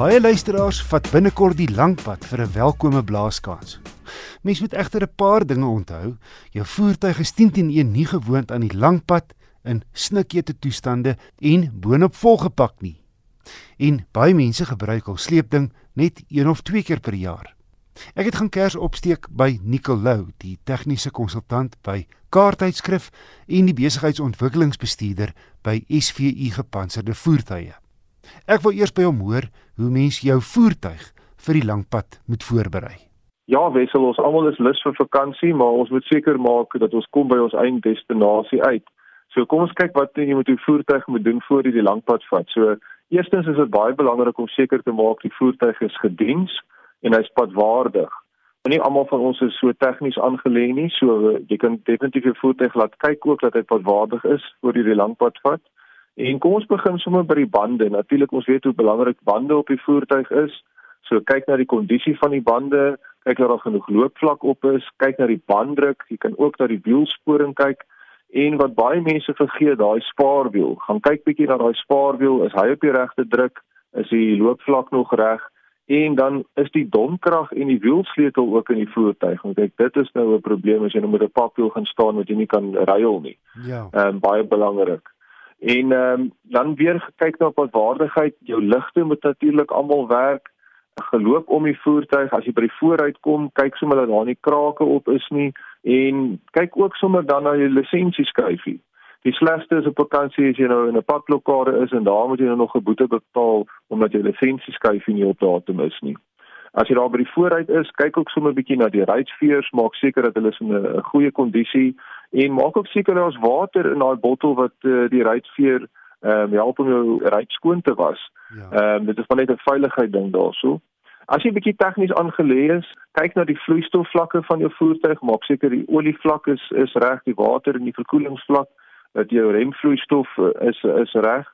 Baie luisteraars vat binnekort die lankpad vir 'n welkome blaaskans. Mens moet egter 'n paar dinge onthou. Jou voertuig is 10-10 nie gewoond aan die lankpad in snikete toestande en boonop volgepak nie. En baie mense gebruik al sleepding net een of twee keer per jaar. Ek het gaan kers opsteek by Nicolou, die tegniese konsultant by Kaarttydskrif en die besigheidsontwikkelingsbestuurder by SVU Gepantserde Voertuie. Ek wil eers by hom hoor hoe mens jou voertuig vir die lang pad moet voorberei. Ja, wissel ons almal is lus vir vakansie, maar ons moet seker maak dat ons kom by ons einddestinasie uit. So kom ons kyk wat jy met jou voertuig moet doen voor jy die lang pad vat. So eerstens is dit baie belangrik om seker te maak die voertuig is gediens en hy's padwaardig. Maar nie almal van ons is so tegnies aangelê nie, so jy kan definitief jou voertuig laat kyk ook dat hy padwaardig is voor jy die lang pad vat. En kom ons begin sommer by die bande. Natuurlik ons weet hoe belangrik bande op die voertuig is. So kyk na die kondisie van die bande, kyk of daar genoeg loopvlak op is, kyk na die banddruk, jy kan ook na die wielsporing kyk. En wat baie mense vergeet, daai spaarwiel. Gaan kyk bietjie na daai spaarwiel, is hy op die regte druk? Is die loopvlak nog reg? En dan is die domkrag en die wielsleutel ook in die voertuig. Want ek dit is nou 'n probleem as jy nou met 'n papwiel gaan staan wat jy nie kan ruil nie. Ja. Ehm um, baie belangrik. En ehm um, dan weer gekyk na wat waardigheid jou ligte moet natuurlik almal werk. Geloop om die voertuig. As jy by die vooruit kom kyk sommer dat daar nie krake op is nie. En kyk ook sommer dan na jou lisensieskyfie. Die slegste is op vakansie as jy nou in 'n padblokkade is en daar moet jy nou nog 'n boete betaal omdat jou lisensieskyfie nie op datum is nie. As jy daar by die vooruit is, kyk ook sommer 'n bietjie na die ruitveers, maak seker dat hulle in 'n goeie kondisie en maak ook seker daar's water in daai bottel wat uh, die ruitveer ehm um, help om jou ruit skoon te was. Ja. Ehm ja. um, dit is van net 'n veiligheid ding daarso. As jy bietjie tegnies aangelê is, kyk na die vloeistofvlakke van jou voertuig, maak seker die olievlak is is reg, die water en die verkoelingsvlak, dat jou remvloeistof uh, is is reg.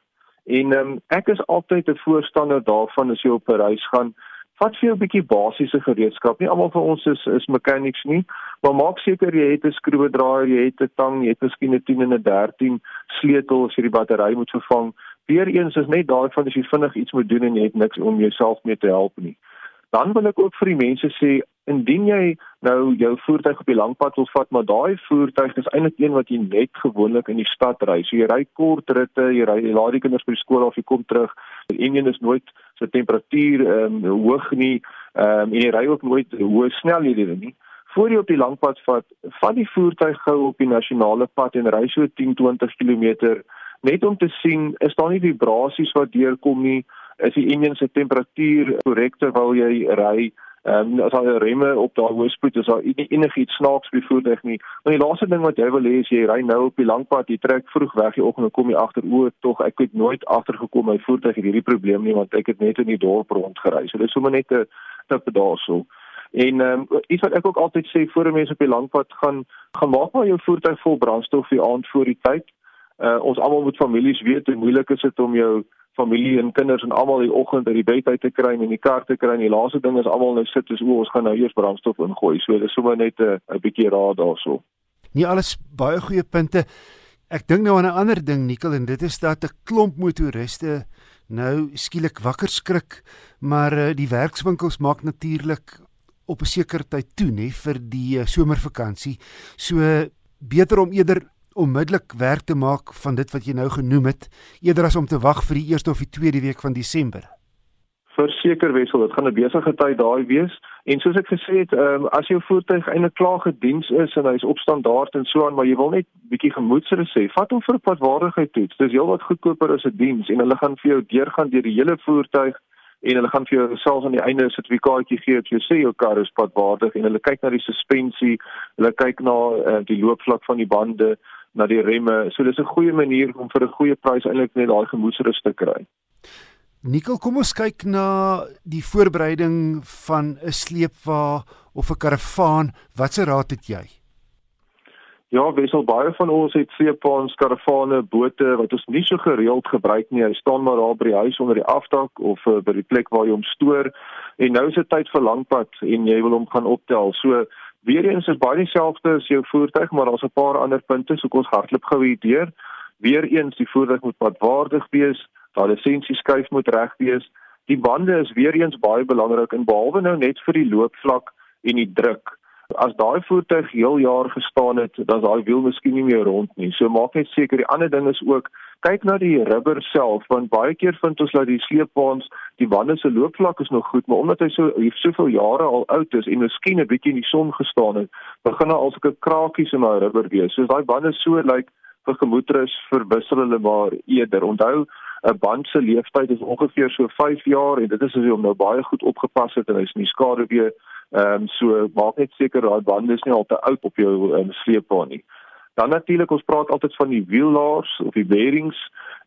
En ehm um, ek is altyd 'n voorstander daarvan as jy op 'n reis gaan, vat vir jou 'n bietjie basiese gereedskap. Nie almal van ons is is mechanics nie, maar maak seker jy het 'n skroewedraaier, jy het 'n tang, jy het miskien 'n 10 en 'n 13 sleutel as jy die battery moet vervang. Weereens is net daai van as jy vinnig iets moet doen en jy het niks om jouself mee te help nie. Dan wil ek ook vir die mense sê indien jy nou jou voertuig op die langpad wil vat, maar daai voertuig is eintlik een wat jy net gewoonlik in die stad ry. So jy ry kort ritte, jy ry jy laat die kinders by die skool af, jy kom terug. Die enjin is nooit so temperatuur ehm um, hoog nie. Ehm um, en jy ry ook nooit hoë snelhede nie. Voor jy op die langpad vat, vat die voertuig gou op die nasionale pad en ry so 10-20 km net om te sien is daar nie vibrasies wat deurkom nie. Is die enjin se temperatuur korrek terwyl jy ry? Ehm um, as al remme op daai hoë spoed is daar enigiets snaaks by voertuig nie. Maar die laaste ding wat jy wil hê is jy ry nou op die lang pad, jy trek vroeg weg die oggend en kom jy agter o, tog ek het nooit agtergekom my voertuig het hierdie probleem nie want ek het net in die dorp rondgery. So dis sommer net 'n tip daarso. En ehm um, iets wat ek ook altyd sê voor mense op die lang pad gaan, gaan maak maar jou voertuig vol brandstof vir aand voor die tyd. Uh ons almal moet families weet hoe moeilik is dit om jou familie en kinders en almal die oggend uit die bed uit te kry en in die kar te kry en die laaste ding is almal nou sit is o ons gaan nou eers brandstof ingooi so dis sommer net 'n 'n bietjie raad daarso. Nie alles baie goeie punte. Ek dink nou aan 'n ander ding Nikkel en dit is dat 'n klomp motoriste nou skielik wakker skrik maar uh, die werkswinkels maak natuurlik op 'n sekere tyd toe nê vir die uh, somervakansie. So beter om eerder onmiddellik werk te maak van dit wat jy nou genoem het eerder as om te wag vir die eerste of die tweede week van Desember. Verseker wissel, dit gaan 'n besige tyd daai wees en soos ek gesê het, um, as jou voertuig eintlik klaar gediens is en hy's op standaard en so aan, maar jy wil net bietjie gemoedsrus hê, vat hom vir 'n padwaardigheid toets. Dis heelwat goedkoper as 'n diens en hulle gaan vir jou deurgaan deur die hele voertuig en hulle gaan vir jou selfs aan die einde 'n sertifikaatjie gee wat jy sê jou kar is padwaardig en hulle kyk na die suspensie, hulle kyk na uh, die loopvlak van die bande na die remme. So dis 'n goeie manier om vir 'n goeie prys eintlik net daai gemoedsrus te kry. Nikkel, kom ons kyk na die voorbereiding van 'n sleepwa of 'n karavaan. Watse raad het jy? Ja, wissel baie van ons het sleepwaens, karavane, bote wat ons nie so gereeld gebruik nie. Hy staan maar daar by die huis onder die afdak of uh, by die plek waar jy hom stoor. En nou is dit tyd vir langpad en jy wil hom gaan optel. So Weereens is baie dieselfde as jou voertuig, maar daar's 'n paar ander punte, so kom ons hardloop gou hier deur. Weereens die voertuig moet padwaardig wees, daai lisensieskyf moet reg wees Die bande is weer eens baie belangrik en behalwe nou net vir die loopvlak en die druk. As daai voertuig heel jaar gestaan het, dan is daai wiel miskien nie meer rond nie. So maak net seker die ander ding is ook kyk na die rubber self want baie keer vind ons dat die sleepbaans die bande se loopvlak is nog goed, maar omdat hy so hier soveel jare al oud is en miskien 'n bietjie in die son gestaan het, begin daar alsoos 'n krakies in daai rubber wees. So daai bande so lyk like, vir gemoedrus verwissel hulle maar eerder. Onthou 'n band se lewensduur is ongeveer so 5 jaar en dit is as jy hom nou baie goed opgepas het en hy's nie skade weer ehm um, so maak net seker daai band is nie al te oud op jou um, sleepbaan nie. Dan natuurlik ons praat altyd van die wiellaars of die bearings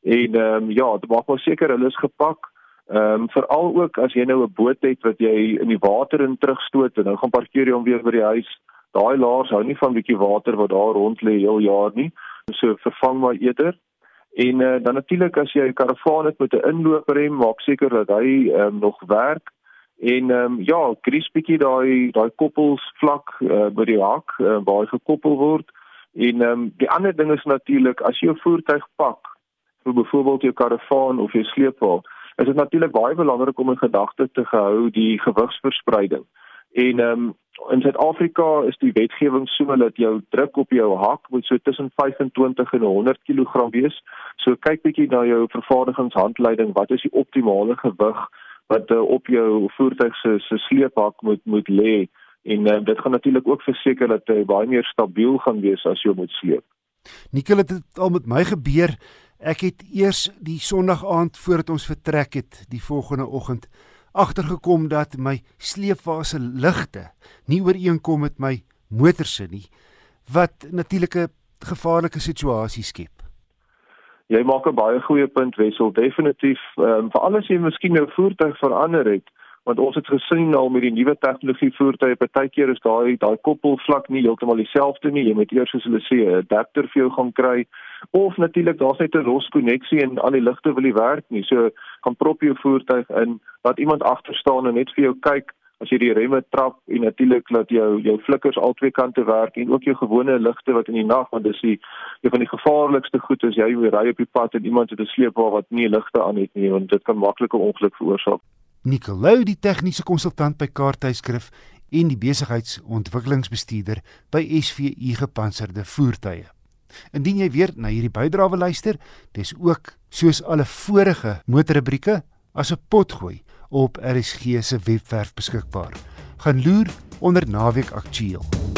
en ehm um, ja, dit maak maar seker hulle is gepak. Ehm um, veral ook as jy nou 'n boot het wat jy in die water in terugstoot en nou gaan parkeer jy hom weer by die huis. Daai laars hou nie van bietjie water wat daar rond lê heel jaar nie. So vervang maar eerder. En uh, dan natuurlik as jy 'n karavaan het met 'n inlooprem, maak seker dat hy um, nog werk. En ehm um, ja, gries bietjie daai daai koppels vlak uh, by die hak uh, waar hy gekoppel word. En ehm um, die ander ding is natuurlik as jy 'n voertuig pak, vir byvoorbeeld jou karavaan of jou sleepwa, is dit natuurlik baie belangrik om in gedagte te hou die gewigsverspreiding. En ehm um, in Suid-Afrika is die wetgewing so dat jou druk op jou hak moet so tussen 25 en 100 kg wees. So kyk bietjie na jou vervaardigingshandleiding, wat is die optimale gewig wat uh, op jou voertuig se se sleephak moet moet lê? En uh, dit gaan natuurlik ook verseker dat hy baie meer stabiel gaan wees as jy moet sleep. Nikkel het dit al met my gebeur. Ek het eers die Sondag aand voordat ons vertrek het, die volgende oggend agtergekom dat my sleepfase ligte nie ooreenkom met my motor se nie wat natuurlike gevaarlike situasie skep. Jy maak 'n baie goeie punt Wessel, definitief um, vir alles jy miskien jou voertuig verander het want ons het gesien al met die nuwe tegnologie voertuie partykeer is daai daai koppelvlak nie heeltemal dieselfde nie. Jy moet eers soos hulle sê 'n adapter vir jou gaan kry. Of natuurlik daar's net 'n los koneksie en al die ligte wil nie werk nie. So gaan prop jou voertuig in laat iemand agter staan en net vir jou kyk as jy die remme trap en natuurlik laat jou jou flikkers al twee kante werk en ook jou gewone ligte wat in die nag want dis die een van die gevaarlikste goed as jy ry op die pad en iemand het 'n sleepwa wat nie ligte aan het nie want dit kan maklike ongeluk veroorsaak Nicolou die tegniese konsultant by Kaarthuiskrif en die besigheidsontwikkelingsbestuurder by SVU gepantserde voertuie. Indien jy weer na hierdie bydrae luister, dis ook soos alle vorige motorrubrieke as 'n potgooi op RSG se webwerf beskikbaar. Gaan loer onder naweek aktueel.